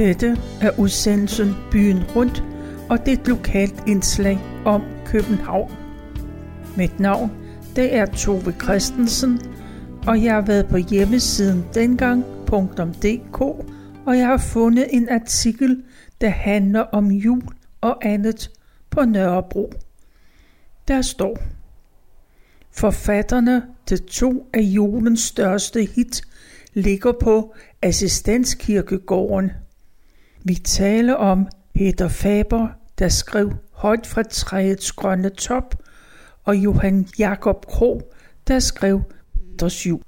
Dette er udsendelsen Byen Rundt, og det er et lokalt indslag om København. Mit navn det er Tove Christensen, og jeg har været på hjemmesiden dengang.dk, og jeg har fundet en artikel, der handler om jul og andet på Nørrebro. Der står, Forfatterne til to af julens største hit ligger på Assistenskirkegården. Vi taler om Peter Faber, der skrev Højt fra træets grønne top, og Johan Jakob Kro, der skrev Peters jul.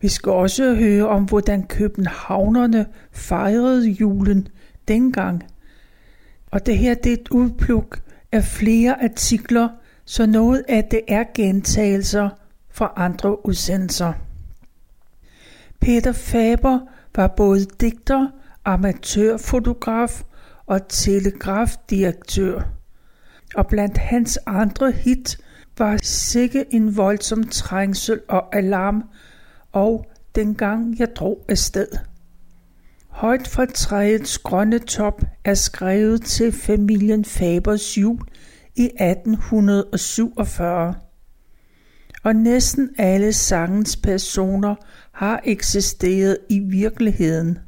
Vi skal også høre om, hvordan københavnerne fejrede julen dengang. Og det her det er et udpluk af flere artikler, så noget af det er gentagelser fra andre udsendelser. Peter Faber var både digter, amatørfotograf og telegrafdirektør. Og blandt hans andre hit var sikke en voldsom trængsel og alarm, og dengang jeg drog afsted. Højt fra træets grønne top er skrevet til familien Fabers jul i 1847. Og næsten alle sangens personer har eksisteret i virkeligheden.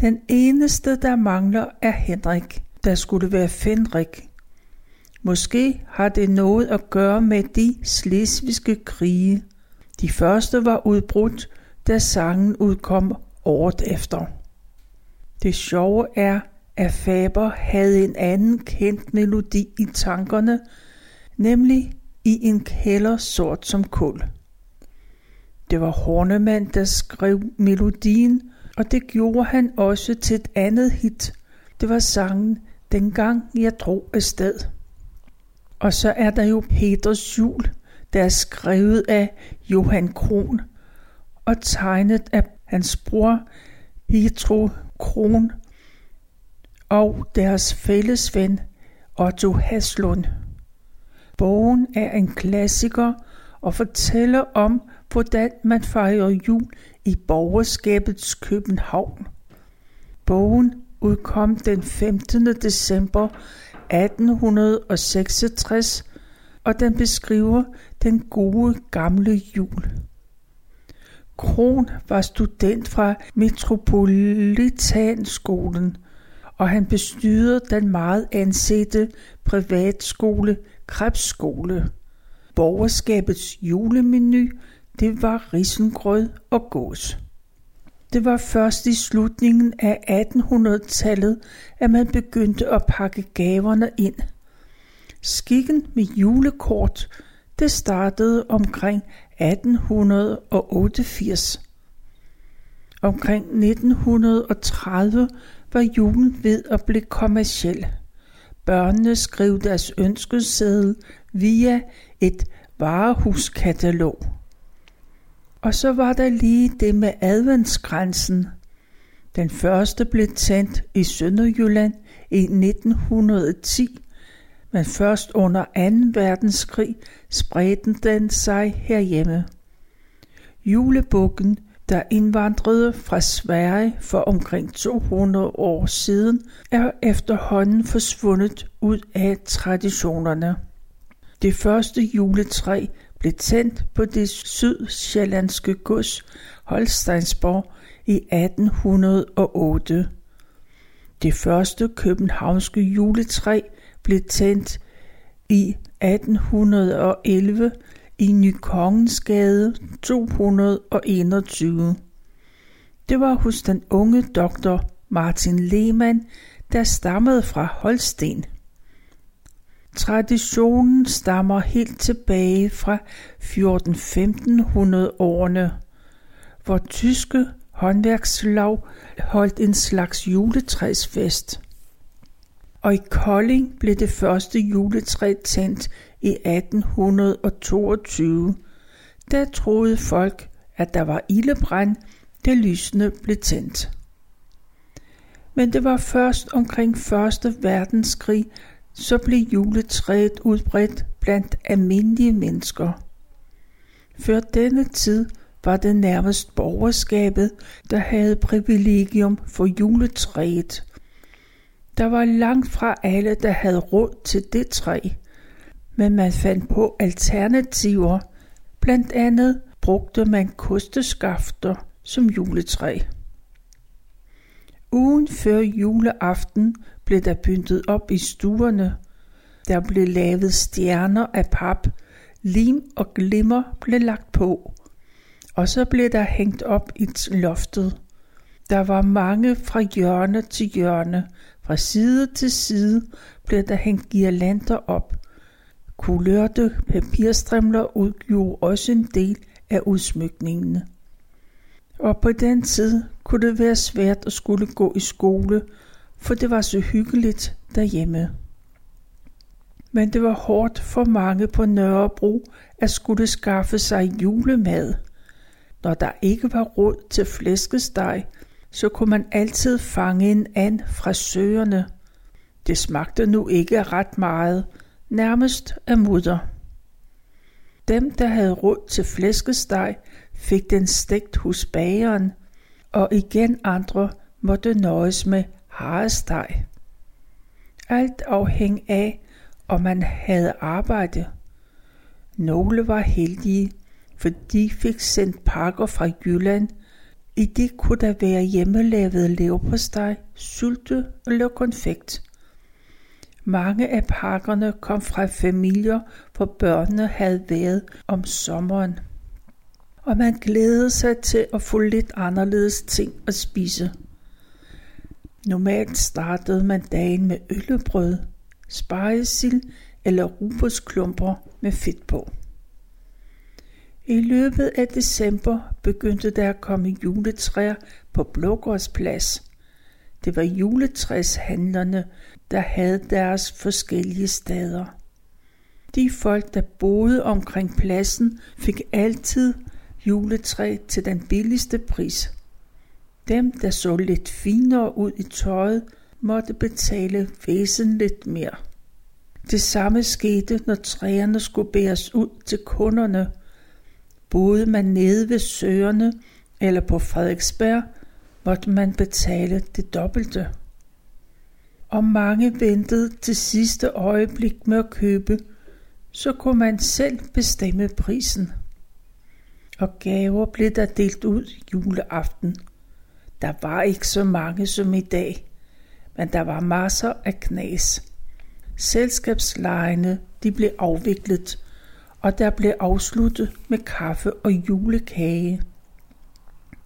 Den eneste, der mangler, er Henrik, der skulle være Fenrik. Måske har det noget at gøre med de slesvigske krige. De første var udbrudt, da sangen udkom året efter. Det sjove er, at Faber havde en anden kendt melodi i tankerne, nemlig i en kælder sort som kul. Det var Hornemann, der skrev melodien, og det gjorde han også til et andet hit. Det var sangen Dengang jeg drog afsted. Og så er der jo Peters jul, der er skrevet af Johan Kron og tegnet af hans bror Pietro Kron og deres fælles ven Otto Haslund. Bogen er en klassiker og fortæller om, hvordan man fejrer jul i borgerskabets København. Bogen udkom den 15. december 1866, og den beskriver den gode gamle jul. Kron var student fra Metropolitanskolen, og han bestyrede den meget ansete privatskole Krebsskole. Borgerskabets julemenu, det var risengrød og gås. Det var først i slutningen af 1800-tallet, at man begyndte at pakke gaverne ind. Skikken med julekort, det startede omkring 1888. Omkring 1930 var julen ved at blive kommersiel. Børnene skrev deres ønskeseddel via et varehuskatalog. Og så var der lige det med adventsgrænsen. Den første blev tændt i Sønderjylland i 1910, men først under 2. verdenskrig spredte den sig herhjemme. Julebukken, der indvandrede fra Sverige for omkring 200 år siden, er efterhånden forsvundet ud af traditionerne. Det første juletræ blev tændt på det sydsjællandske gods Holsteinsborg i 1808. Det første københavnske juletræ blev tændt i 1811 i Nykongensgade 221. Det var hos den unge doktor Martin Lehmann, der stammede fra Holsten. Traditionen stammer helt tilbage fra 14-1500 årene, hvor tyske håndværkslag holdt en slags juletræsfest. Og i Kolding blev det første juletræ tændt i 1822. Der troede folk, at der var ildebrand, da lysene blev tændt. Men det var først omkring 1. verdenskrig, så blev juletræet udbredt blandt almindelige mennesker. Før denne tid var det nærmest borgerskabet, der havde privilegium for juletræet. Der var langt fra alle, der havde råd til det træ, men man fandt på alternativer. Blandt andet brugte man kosteskafter som juletræ. Ugen før juleaften blev der pyntet op i stuerne. Der blev lavet stjerner af pap, lim og glimmer blev lagt på, og så blev der hængt op i loftet. Der var mange fra hjørne til hjørne, fra side til side blev der hængt girlander op. Kulørte papirstrimler udgjorde også en del af udsmykningene. Og på den tid kunne det være svært at skulle gå i skole, for det var så hyggeligt derhjemme. Men det var hårdt for mange på Nørrebro at skulle skaffe sig julemad. Når der ikke var råd til flæskesteg, så kunne man altid fange en and fra søerne. Det smagte nu ikke ret meget, nærmest af mudder. Dem, der havde råd til flæskesteg, fik den stegt hos bageren, og igen andre måtte nøjes med haresteg. Alt afhæng af, om man havde arbejde. Nogle var heldige, for de fik sendt pakker fra Jylland. I det kunne der være hjemmelavet leverpostej, sylte eller konfekt. Mange af pakkerne kom fra familier, hvor børnene havde været om sommeren. Og man glædede sig til at få lidt anderledes ting at spise. Normalt startede man dagen med øllebrød, spejesild eller rubusklumper med fedt på. I løbet af december begyndte der at komme juletræer på Blågårdsplads. Det var juletræshandlerne, der havde deres forskellige steder. De folk, der boede omkring pladsen, fik altid juletræ til den billigste pris. Dem, der så lidt finere ud i tøjet, måtte betale væsentligt mere. Det samme skete, når træerne skulle bæres ud til kunderne. Boede man nede ved søerne eller på Frederiksberg, måtte man betale det dobbelte. Og mange ventede til sidste øjeblik med at købe, så kunne man selv bestemme prisen. Og gaver blev der delt ud juleaften. Der var ikke så mange som i dag, men der var masser af knas. Selskabslejene de blev afviklet, og der blev afsluttet med kaffe og julekage.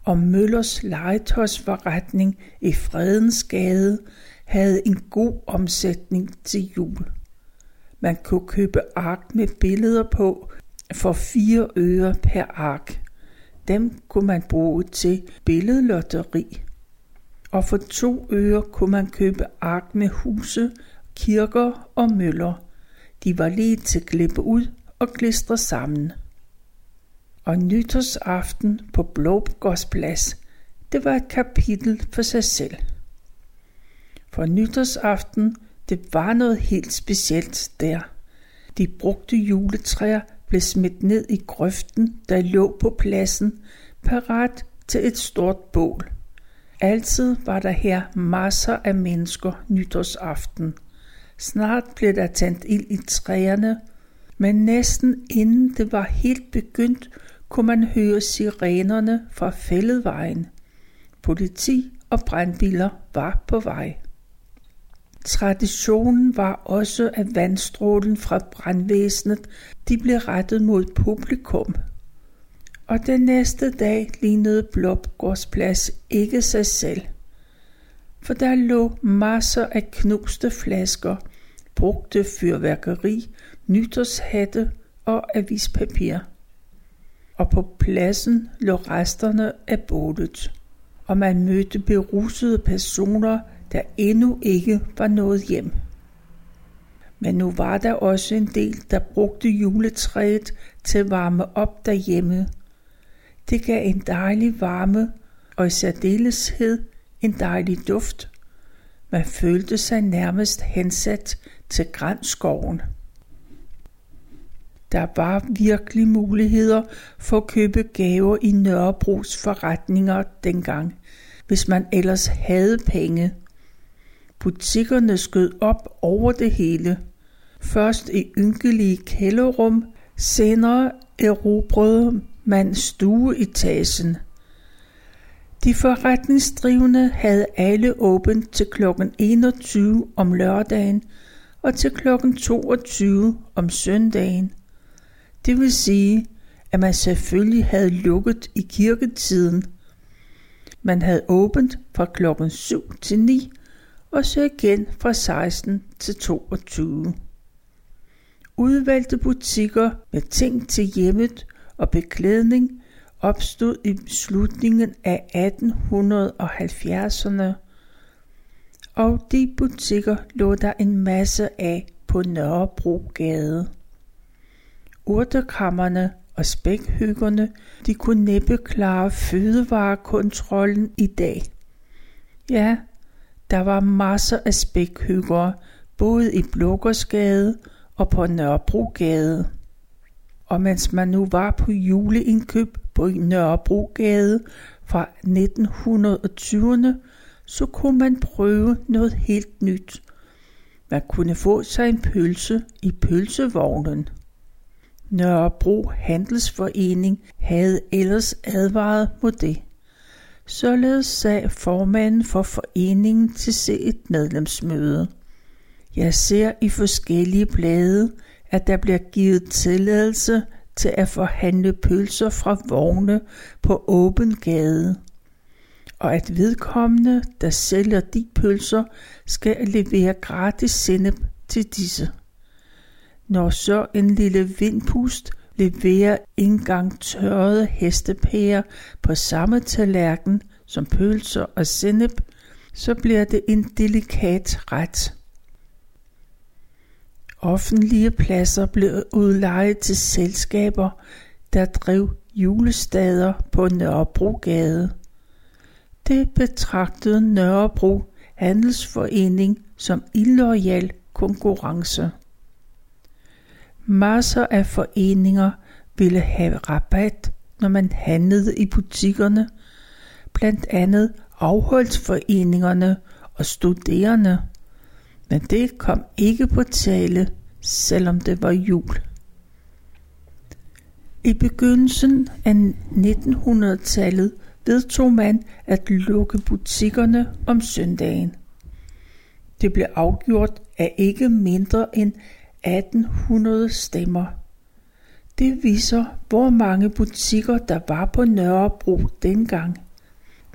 Og Møllers legetøjsforretning i Fredens Gade havde en god omsætning til jul. Man kunne købe ark med billeder på for 4 øre per ark. Dem kunne man bruge til billedlotteri. Og for to øre kunne man købe ark med huse, kirker og møller. De var lige til at klippe ud og klistre sammen. Og nytårsaften på Blågårdsplads, det var et kapitel for sig selv. For nytårsaften, det var noget helt specielt der. De brugte juletræer blev smidt ned i grøften, der lå på pladsen, parat til et stort bål. Altid var der her masser af mennesker nytårsaften. Snart blev der tændt ild i træerne, men næsten inden det var helt begyndt, kunne man høre sirenerne fra fælledvejen. Politi og brandbiler var på vej. Traditionen var også, at vandstrålen fra brandvæsenet de blev rettet mod publikum. Og den næste dag lignede Blågårdsplads ikke sig selv. For der lå masser af knuste flasker, brugte fyrværkeri, nytårshatte og avispapir. Og på pladsen lå resterne af bålet, og man mødte berusede personer, der endnu ikke var nået hjem. Men nu var der også en del, der brugte juletræet til at varme op derhjemme. Det gav en dejlig varme, og i særdeleshed en dejlig duft. Man følte sig nærmest hensat til grænskoven. Der var virkelig muligheder for at købe gaver i Nørrebros forretninger dengang, hvis man ellers havde penge. Butikkerne skød op over det hele. Først i ynkelige kælderum, senere erobrede man stueetagen. De forretningsdrivende havde alle åbent til kl. 21 om lørdagen og til kl. 22 om søndagen. Det vil sige, at man selvfølgelig havde lukket i kirketiden. Man havde åbent fra klokken 7 til 9 og så igen fra 16 til 22. Udvalgte butikker med ting til hjemmet og beklædning opstod i slutningen af 1870'erne, og de butikker lå der en masse af på Nørrebrogade. Urtekammerne og spækhyggerne, de kunne næppe klare fødevarekontrollen i dag. Ja, der var masser af spækhyggere, både i Blågårdsgade og på Nørrebrogade. Og mens man nu var på juleindkøb på Nørrebrogade fra 1920'erne, så kunne man prøve noget helt nyt. Man kunne få sig en pølse i pølsevognen. Nørrebro Handelsforening havde ellers advaret mod det. Således sagde formanden for foreningen til se et medlemsmøde. Jeg ser i forskellige blade, at der bliver givet tilladelse til at forhandle pølser fra vogne på åben gade, og at vedkommende, der sælger de pølser, skal levere gratis sennep til disse. Når så en lille vindpust leverer engang tørrede hestepærer på samme tallerken som pølser og sennep, så bliver det en delikat ret. Offentlige pladser blev udlejet til selskaber, der drev julestader på Nørrebrogade. Det betragtede Nørrebro Handelsforening som illoyal konkurrence. Masser af foreninger ville have rabat, når man handlede i butikkerne, blandt andet afholdsforeningerne og studerende men det kom ikke på tale, selvom det var jul. I begyndelsen af 1900-tallet vedtog man at lukke butikkerne om søndagen. Det blev afgjort af ikke mindre end 1800 stemmer. Det viser, hvor mange butikker der var på Nørrebro dengang.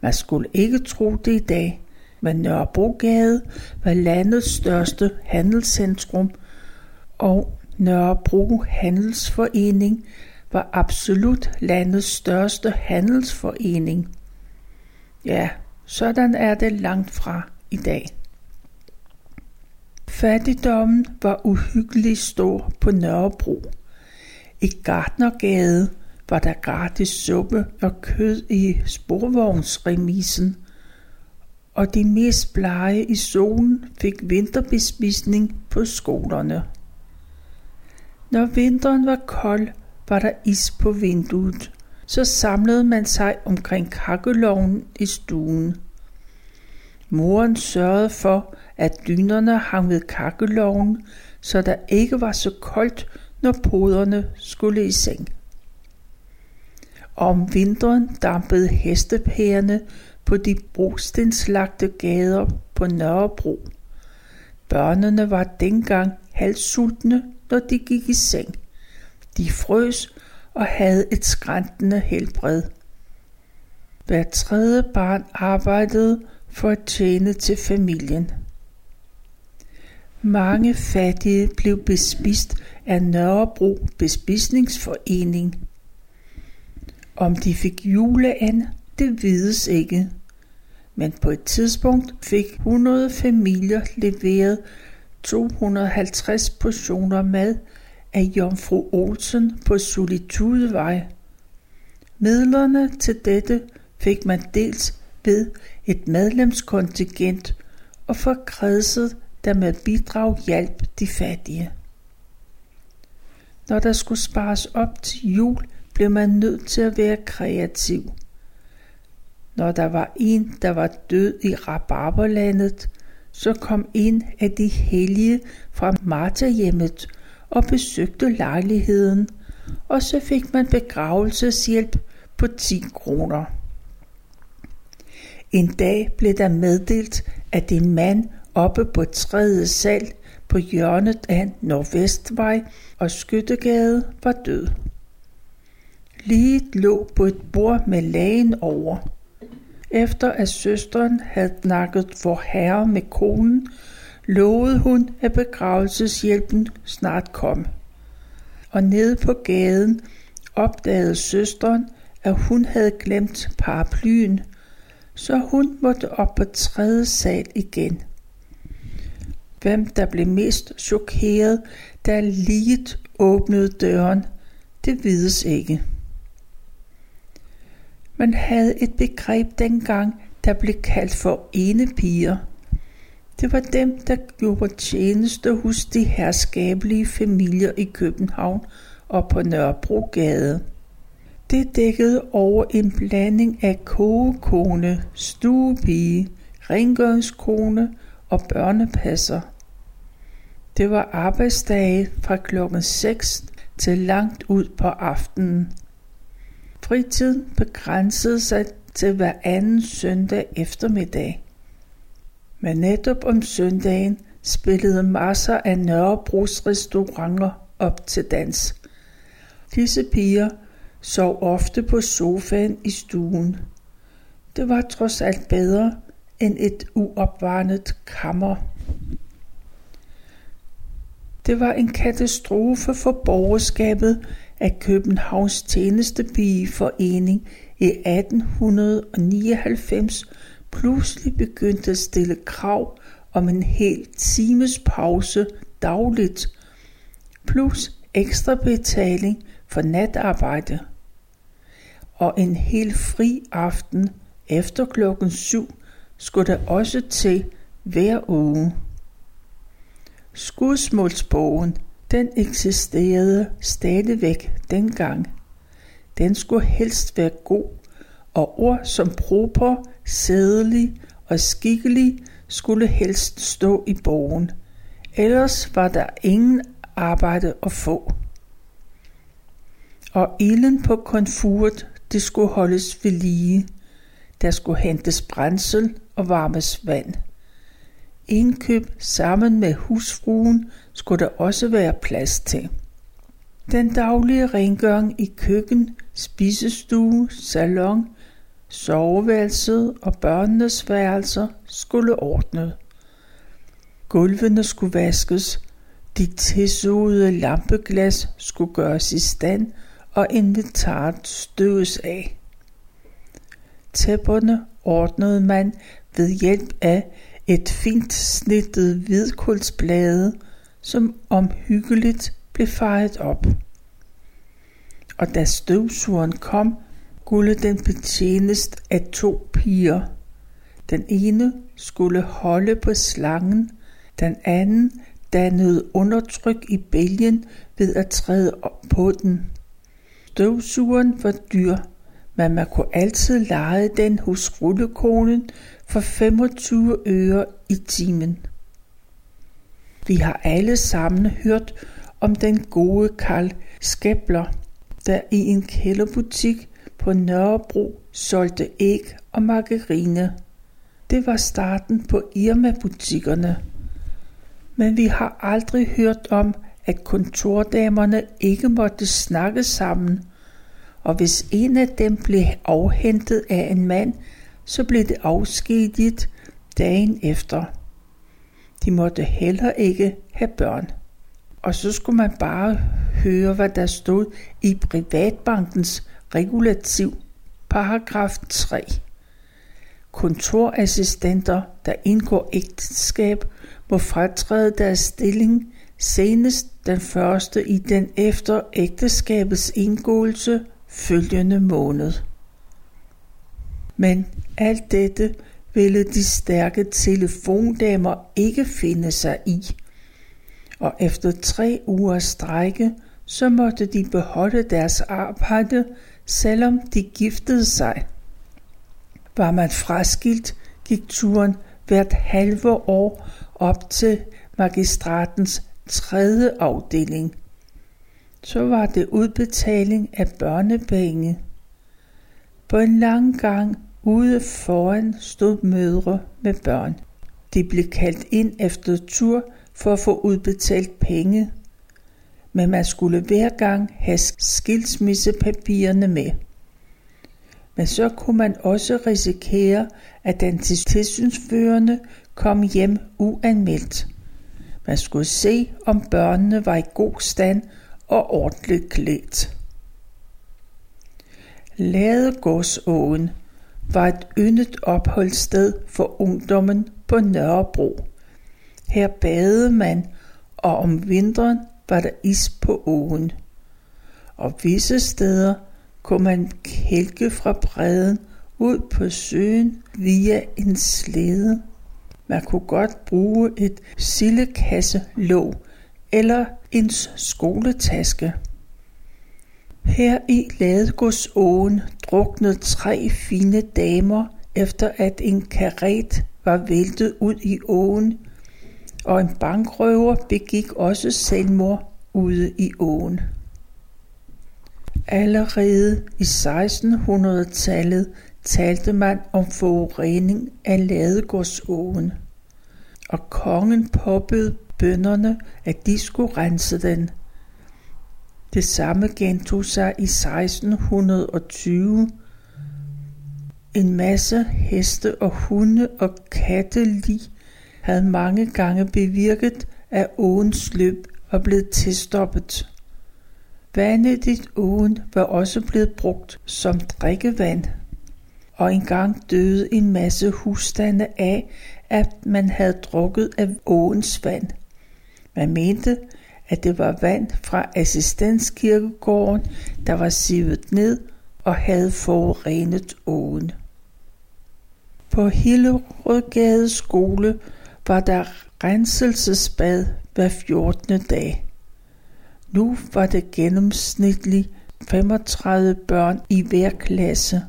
Man skulle ikke tro det i dag men Nørrebrogade var landets største handelscentrum, og Nørrebro Handelsforening var absolut landets største handelsforening. Ja, sådan er det langt fra i dag. Fattigdommen var uhyggelig stor på Nørrebro. I Gartnergade var der gratis suppe og kød i sporvognsremisen – og de mest blege i solen fik vinterbespisning på skolerne. Når vinteren var kold, var der is på vinduet, så samlede man sig omkring kakkeloven i stuen. Moren sørgede for, at dynerne hang ved kakkeloven, så der ikke var så koldt, når poderne skulle i seng. Om vinteren dampede hestepærerne på de brostenslagte gader på Nørrebro. Børnene var dengang halvsultne, når de gik i seng. De frøs og havde et skræntende helbred. Hver tredje barn arbejdede for at tjene til familien. Mange fattige blev bespist af Nørrebro Bespisningsforening. Om de fik juleand, det vides ikke men på et tidspunkt fik 100 familier leveret 250 portioner mad af Jomfru Olsen på Solitudevej. Midlerne til dette fik man dels ved et medlemskontingent og for kredset, der med bidrag hjalp de fattige. Når der skulle spares op til jul, blev man nødt til at være kreativ. Når der var en, der var død i rabarberlandet, så kom en af de hellige fra Martha-hjemmet og besøgte lejligheden, og så fik man begravelseshjælp på 10 kroner. En dag blev der meddelt, at en mand oppe på tredje sal på hjørnet af Nordvestvej og Skyttegade var død. Liget lå på et bord med lagen over. Efter at søsteren havde nakket for herre med konen, lovede hun, at begravelseshjælpen snart kom. Og nede på gaden opdagede søsteren, at hun havde glemt paraplyen, så hun måtte op på tredje sal igen. Hvem der blev mest chokeret, da liget åbnede døren, det vides ikke. Man havde et begreb dengang, der blev kaldt for enepiger. Det var dem, der gjorde tjeneste hos de herskabelige familier i København og på Nørrebrogade. Det dækkede over en blanding af kogekone, stuepige, rengøringskone og børnepasser. Det var arbejdsdage fra klokken 6 til langt ud på aftenen. Fritiden begrænsede sig til hver anden søndag eftermiddag. Men netop om søndagen spillede masser af Nørrebros restauranter op til dans. Disse piger sov ofte på sofaen i stuen. Det var trods alt bedre end et uopvarmet kammer. Det var en katastrofe for borgerskabet, at Københavns Tjenestepigeforening i 1899 pludselig begyndte at stille krav om en hel times pause dagligt, plus ekstra betaling for natarbejde. Og en helt fri aften efter klokken syv skulle der også til hver uge. Skudsmålsbogen, den eksisterede stadigvæk dengang. Den skulle helst være god, og ord som proper, sædelig og skikkelig skulle helst stå i bogen. Ellers var der ingen arbejde at få. Og ilden på konfuret, det skulle holdes ved lige. Der skulle hentes brændsel og varmes vand. Indkøb sammen med husfruen skulle der også være plads til. Den daglige rengøring i køkken, spisestue, salon, soveværelset og børnenes værelser skulle ordnet. Gulvene skulle vaskes, de tilsugede lampeglas skulle gøres i stand og inventaret støves af. Tæpperne ordnede man ved hjælp af et fint snittet hvidkulsblade, som omhyggeligt blev fejet op. Og da støvsugeren kom, skulle den betjenes af to piger. Den ene skulle holde på slangen, den anden dannede undertryk i bælgen ved at træde op på den. Støvsugeren var dyr, men man kunne altid lege den hos rullekonen for 25 øre i timen. Vi har alle sammen hørt om den gode Karl Skæbler, der i en kælderbutik på Nørrebro solgte æg og margarine. Det var starten på Irma-butikkerne. Men vi har aldrig hørt om, at kontordamerne ikke måtte snakke sammen, og hvis en af dem blev afhentet af en mand, så blev det afskediget dagen efter. De måtte heller ikke have børn. Og så skulle man bare høre, hvad der stod i Privatbankens regulativ, paragraf 3. Kontorassistenter, der indgår ægteskab, må fratræde deres stilling senest den første i den efter ægteskabets indgåelse følgende måned. Men alt dette ville de stærke telefondamer ikke finde sig i. Og efter tre uger strække så måtte de beholde deres arbejde, selvom de giftede sig. Var man fraskilt, gik turen hvert halve år op til magistratens tredje afdeling. Så var det udbetaling af børnepenge. På en lang gang ude foran stod mødre med børn. De blev kaldt ind efter tur for at få udbetalt penge, men man skulle hver gang have skilsmissepapirerne med. Men så kunne man også risikere, at den tilsynsførende kom hjem uanmeldt. Man skulle se, om børnene var i god stand og ordentligt klædt. Ladegårdsåen var et yndet opholdssted for ungdommen på Nørrebro. Her badede man, og om vinteren var der is på åen. Og visse steder kunne man kælke fra bredden ud på søen via en slæde. Man kunne godt bruge et sillekasselåg eller en skoletaske. Her i Ladegårdsåen druknede tre fine damer efter at en karet var væltet ud i åen, og en bankrøver begik også selvmord ude i åen. Allerede i 1600-tallet talte man om forurening af Ladegårdsåen, og kongen påbød bønderne, at de skulle rense den. Det samme gentog sig i 1620. En masse heste og hunde og katte havde mange gange bevirket, at åens løb var blevet tilstoppet. Vandet i åen var også blevet brugt som drikkevand, og engang døde en masse husstande af, at man havde drukket af åens vand. Man mente, at det var vand fra assistenskirkegården, der var sivet ned og havde forurenet åen. På Hillerødgade skole var der renselsesbad hver 14. dag. Nu var det gennemsnitligt 35 børn i hver klasse.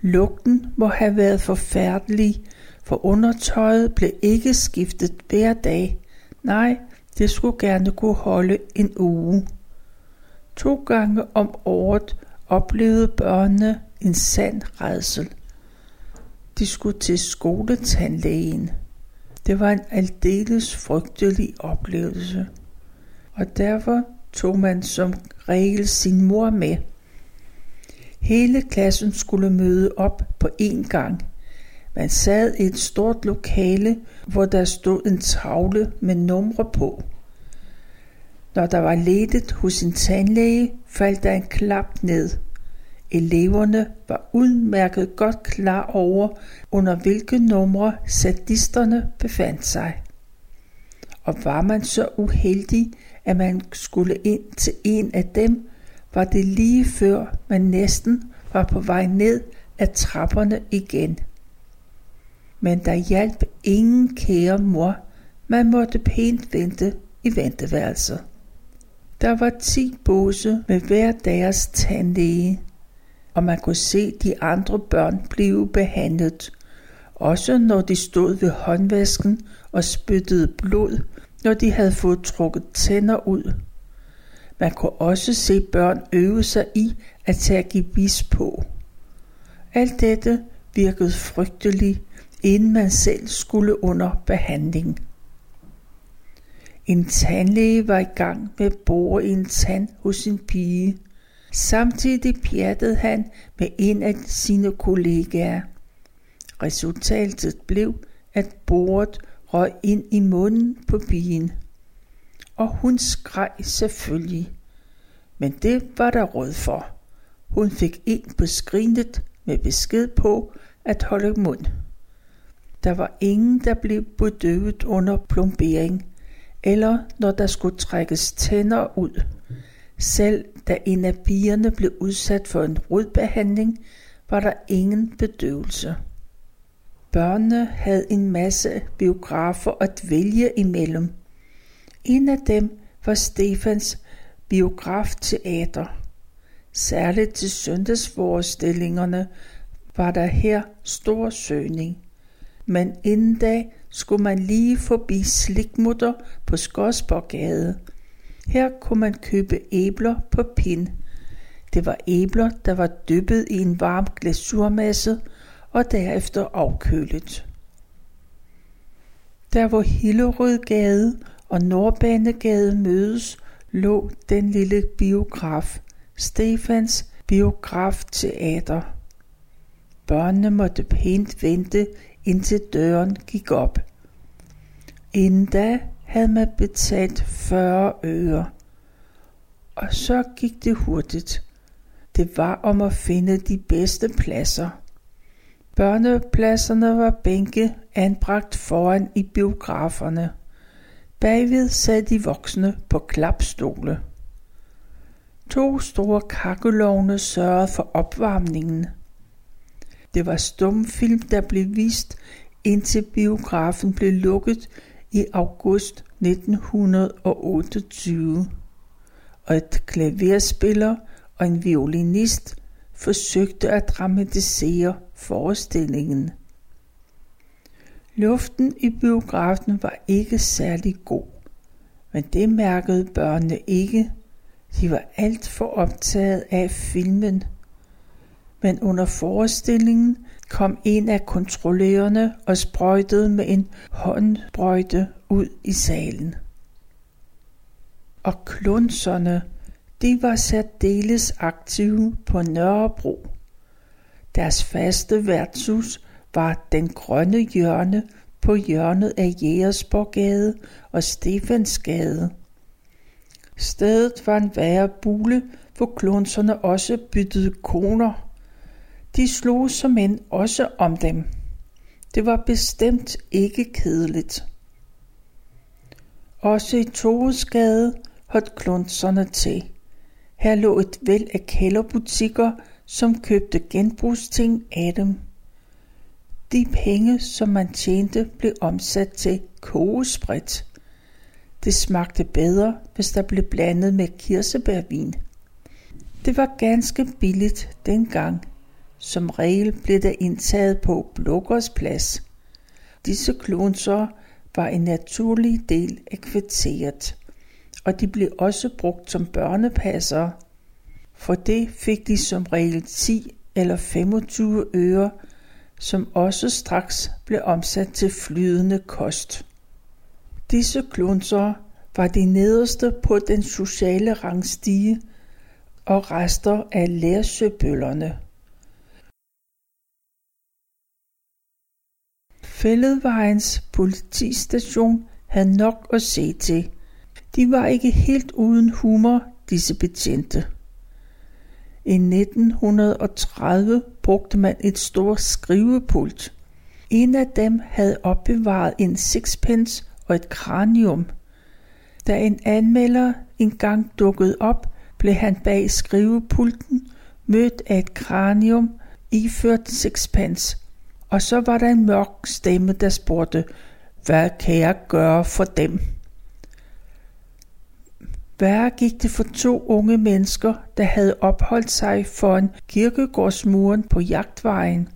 Lugten må have været forfærdelig, for undertøjet blev ikke skiftet hver dag. Nej, det skulle gerne kunne holde en uge. To gange om året oplevede børnene en sand redsel. De skulle til skoletandlægen. Det var en aldeles frygtelig oplevelse, og derfor tog man som regel sin mor med. Hele klassen skulle møde op på én gang. Man sad i et stort lokale, hvor der stod en tavle med numre på. Når der var ledet hos en tandlæge, faldt der en klap ned. Eleverne var udmærket godt klar over, under hvilke numre sadisterne befandt sig. Og var man så uheldig, at man skulle ind til en af dem, var det lige før man næsten var på vej ned ad trapperne igen. Men der hjalp ingen kære mor, man måtte pænt vente i venteværelset. Der var ti båse med hver deres tandlæge, og man kunne se de andre børn blive behandlet, også når de stod ved håndvasken og spyttede blod, når de havde fået trukket tænder ud. Man kunne også se børn øve sig i at tage gibis på. Alt dette virkede frygteligt, inden man selv skulle under behandling. En tandlæge var i gang med at bore en tand hos sin pige. Samtidig pjattede han med en af sine kollegaer. Resultatet blev, at boret røg ind i munden på pigen. Og hun skreg selvfølgelig. Men det var der råd for. Hun fik en på skrinet med besked på at holde mund. Der var ingen, der blev bedøvet under plombering, eller når der skulle trækkes tænder ud. Selv da en af pigerne blev udsat for en rodbehandling, var der ingen bedøvelse. Børnene havde en masse biografer at vælge imellem. En af dem var Stefans biografteater. Særligt til søndagsforestillingerne var der her stor søgning. Men inden da skulle man lige forbi Slikmutter på Skodsborggade. Her kunne man købe æbler på pind. Det var æbler, der var dyppet i en varm glasurmasse og derefter afkølet. Der hvor Hillerødgade og Nordbanegade mødes, lå den lille biograf, Stefans Biografteater. Børnene måtte pænt vente, indtil døren gik op. Inden da havde man betalt 40 øre. Og så gik det hurtigt. Det var om at finde de bedste pladser. Børnepladserne var bænke anbragt foran i biograferne. Bagved sad de voksne på klapstole. To store kakkelovne sørgede for opvarmningen. Det var stumfilm, der blev vist, indtil biografen blev lukket i august 1928. Og et klaverspiller og en violinist forsøgte at dramatisere forestillingen. Luften i biografen var ikke særlig god, men det mærkede børnene ikke. De var alt for optaget af filmen. Men under forestillingen kom en af kontrollørerne og sprøjtede med en håndsprøjte ud i salen. Og klunserne, de var særdeles aktive på Nørrebro. Deres faste værtshus var den grønne hjørne på hjørnet af Jægersborggade og Stefansgade. Stedet var en værre bule, hvor klunserne også byttede koner. De slog som end også om dem. Det var bestemt ikke kedeligt. Også i Toresgade holdt klunserne til. Her lå et væld af kælderbutikker, som købte genbrugsting af dem. De penge, som man tjente, blev omsat til kogesprit. Det smagte bedre, hvis der blev blandet med kirsebærvin. Det var ganske billigt dengang. Som regel blev der indtaget på Blågårds plads. Disse klonser var en naturlig del af kvarteret, og de blev også brugt som børnepassere. For det fik de som regel 10 eller 25 øre som også straks blev omsat til flydende kost. Disse klunser var de nederste på den sociale rangstige og rester af lærsøbøllerne. Fælledvejens politistation havde nok at se til. De var ikke helt uden humor, disse betjente. I 1930 brugte man et stort skrivepult. En af dem havde opbevaret en sixpence og et kranium. Da en anmelder engang dukkede op, blev han bag skrivepulten mødt af et kranium iført sixpence. Og så var der en mørk stemme, der spurgte, hvad kan jeg gøre for dem? Værre gik det for to unge mennesker, der havde opholdt sig foran kirkegårdsmuren på jagtvejen.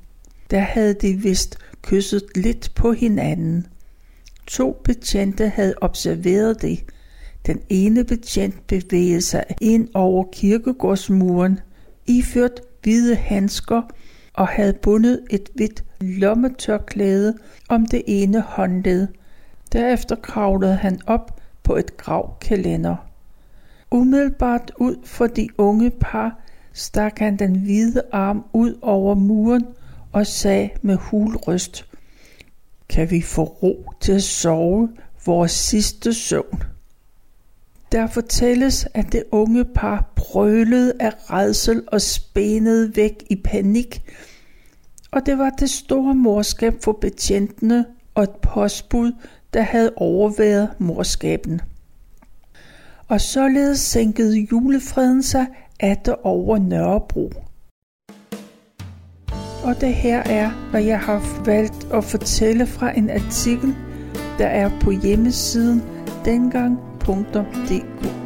Der havde de vist kysset lidt på hinanden. To betjente havde observeret det. Den ene betjent bevægede sig ind over kirkegårdsmuren, iført hvide handsker og havde bundet et hvidt lommetørklæde om det ene håndled. Derefter kravlede han op på et gravkalender. Umiddelbart ud for de unge par stak han den hvide arm ud over muren og sagde med hul røst, kan vi få ro til at sove vores sidste søvn? Der fortælles, at det unge par brølede af redsel og spænede væk i panik, og det var det store morskab for betjentene og et postbud, der havde overværet morskaben og således sænkede julefreden sig atter over Nørrebro. Og det her er, hvad jeg har valgt at fortælle fra en artikel, der er på hjemmesiden dengang.dk.